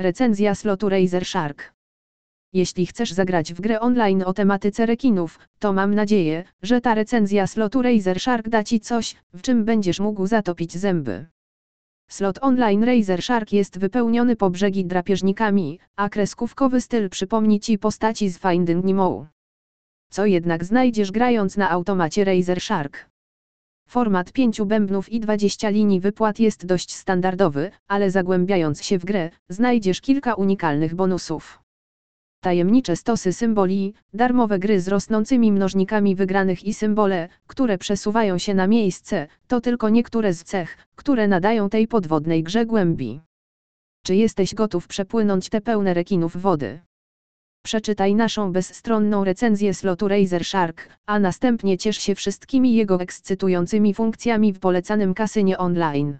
Recenzja slotu Razer Shark. Jeśli chcesz zagrać w grę online o tematyce rekinów, to mam nadzieję, że ta recenzja slotu Razer Shark da Ci coś, w czym będziesz mógł zatopić zęby. Slot online Razer Shark jest wypełniony po brzegi drapieżnikami, a kreskówkowy styl przypomni Ci postaci z Finding Nemo. Co jednak znajdziesz grając na automacie Razer Shark? Format 5 bębnów i 20 linii wypłat jest dość standardowy, ale zagłębiając się w grę, znajdziesz kilka unikalnych bonusów. Tajemnicze stosy symboli, darmowe gry z rosnącymi mnożnikami wygranych i symbole, które przesuwają się na miejsce, to tylko niektóre z cech, które nadają tej podwodnej grze głębi. Czy jesteś gotów przepłynąć te pełne rekinów wody? Przeczytaj naszą bezstronną recenzję slotu Razer Shark, a następnie ciesz się wszystkimi jego ekscytującymi funkcjami w polecanym kasynie online.